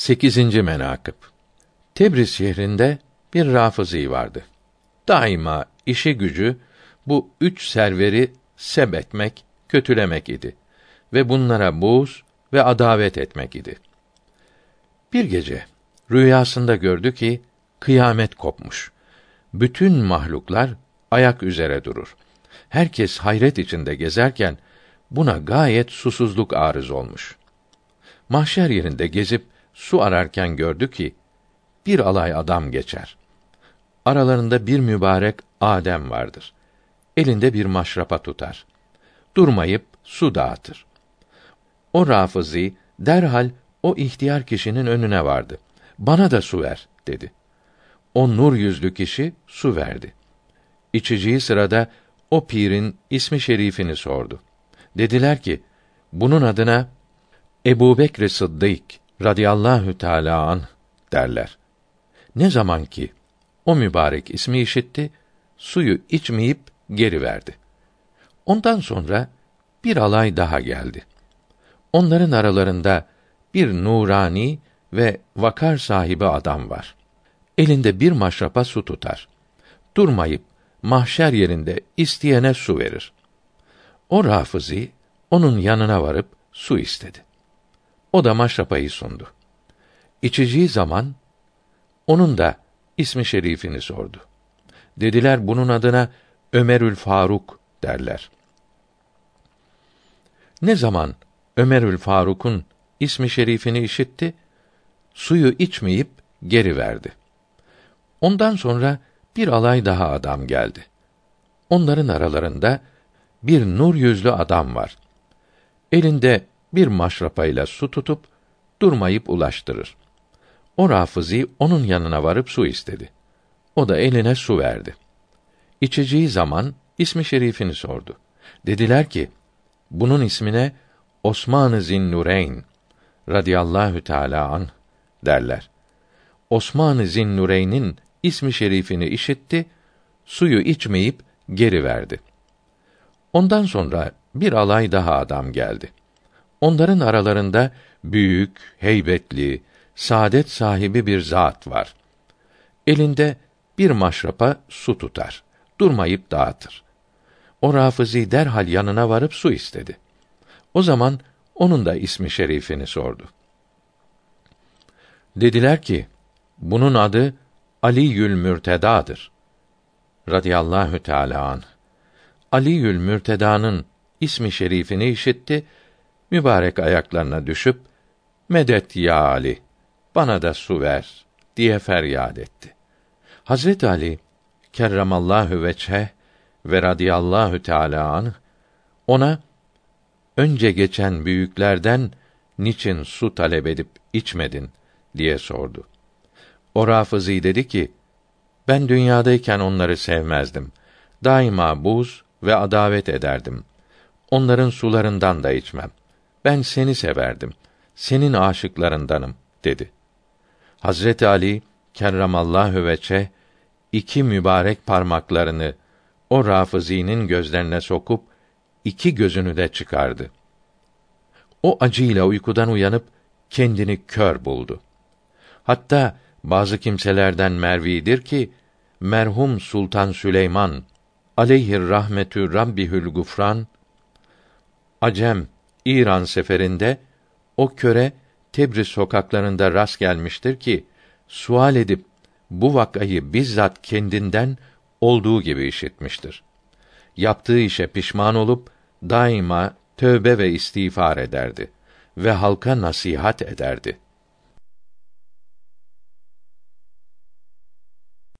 8. menakıb Tebriz şehrinde bir rafızi vardı. Daima işi gücü bu üç serveri seb etmek, kötülemek idi ve bunlara buğz ve adavet etmek idi. Bir gece rüyasında gördü ki kıyamet kopmuş. Bütün mahluklar ayak üzere durur. Herkes hayret içinde gezerken buna gayet susuzluk arız olmuş. Mahşer yerinde gezip su ararken gördü ki bir alay adam geçer. Aralarında bir mübarek Adem vardır. Elinde bir maşrapa tutar. Durmayıp su dağıtır. O Rafızi derhal o ihtiyar kişinin önüne vardı. Bana da su ver dedi. O nur yüzlü kişi su verdi. İçeceği sırada o pirin ismi şerifini sordu. Dediler ki, bunun adına Ebu Bekr Sıddık radıyallahu teâlâ an derler. Ne zaman ki o mübarek ismi işitti, suyu içmeyip geri verdi. Ondan sonra bir alay daha geldi. Onların aralarında bir nurani ve vakar sahibi adam var. Elinde bir maşrapa su tutar. Durmayıp mahşer yerinde isteyene su verir. O Rafizi onun yanına varıp su istedi. O da maşrapayı sundu. İçeceği zaman onun da ismi şerifini sordu. Dediler bunun adına Ömerül Faruk derler. Ne zaman Ömerül Faruk'un ismi şerifini işitti, suyu içmeyip geri verdi. Ondan sonra bir alay daha adam geldi. Onların aralarında bir nur yüzlü adam var. Elinde bir maşrapayla su tutup durmayıp ulaştırır. O Rafizi onun yanına varıp su istedi. O da eline su verdi. İçeceği zaman ismi şerifini sordu. Dediler ki: Bunun ismine Osman-ı Zinnureyn radıyallahu teala an derler. Osman-ı Zinnureyn'in ismi şerifini işitti, suyu içmeyip geri verdi. Ondan sonra bir alay daha adam geldi. Onların aralarında büyük, heybetli, saadet sahibi bir zat var. Elinde bir maşrapa su tutar. Durmayıp dağıtır. O Rafizi derhal yanına varıp su istedi. O zaman onun da ismi şerifini sordu. Dediler ki, bunun adı Ali Yül Mürteda'dır. Radiyallahu Teala an. Ali Yül Mürteda'nın ismi şerifini işitti, mübarek ayaklarına düşüp medet ya Ali, bana da su ver diye feryat etti. Hazret Ali kerremallahu veçhe ve radıyallahu teala an ona önce geçen büyüklerden niçin su talep edip içmedin diye sordu. O Rafizi dedi ki, ben dünyadayken onları sevmezdim. Daima buz ve adavet ederdim. Onların sularından da içmem. Ben seni severdim. Senin aşıklarındanım dedi. Hazreti Ali kerramallahu veçe iki mübarek parmaklarını o Rafizi'nin gözlerine sokup iki gözünü de çıkardı. O acıyla uykudan uyanıp kendini kör buldu. Hatta bazı kimselerden mervidir ki merhum Sultan Süleyman aleyhir rahmetü rabbihül gufran Acem İran seferinde o köre Tebriz sokaklarında rast gelmiştir ki sual edip bu vakayı bizzat kendinden olduğu gibi işitmiştir. Yaptığı işe pişman olup daima tövbe ve istiğfar ederdi ve halka nasihat ederdi.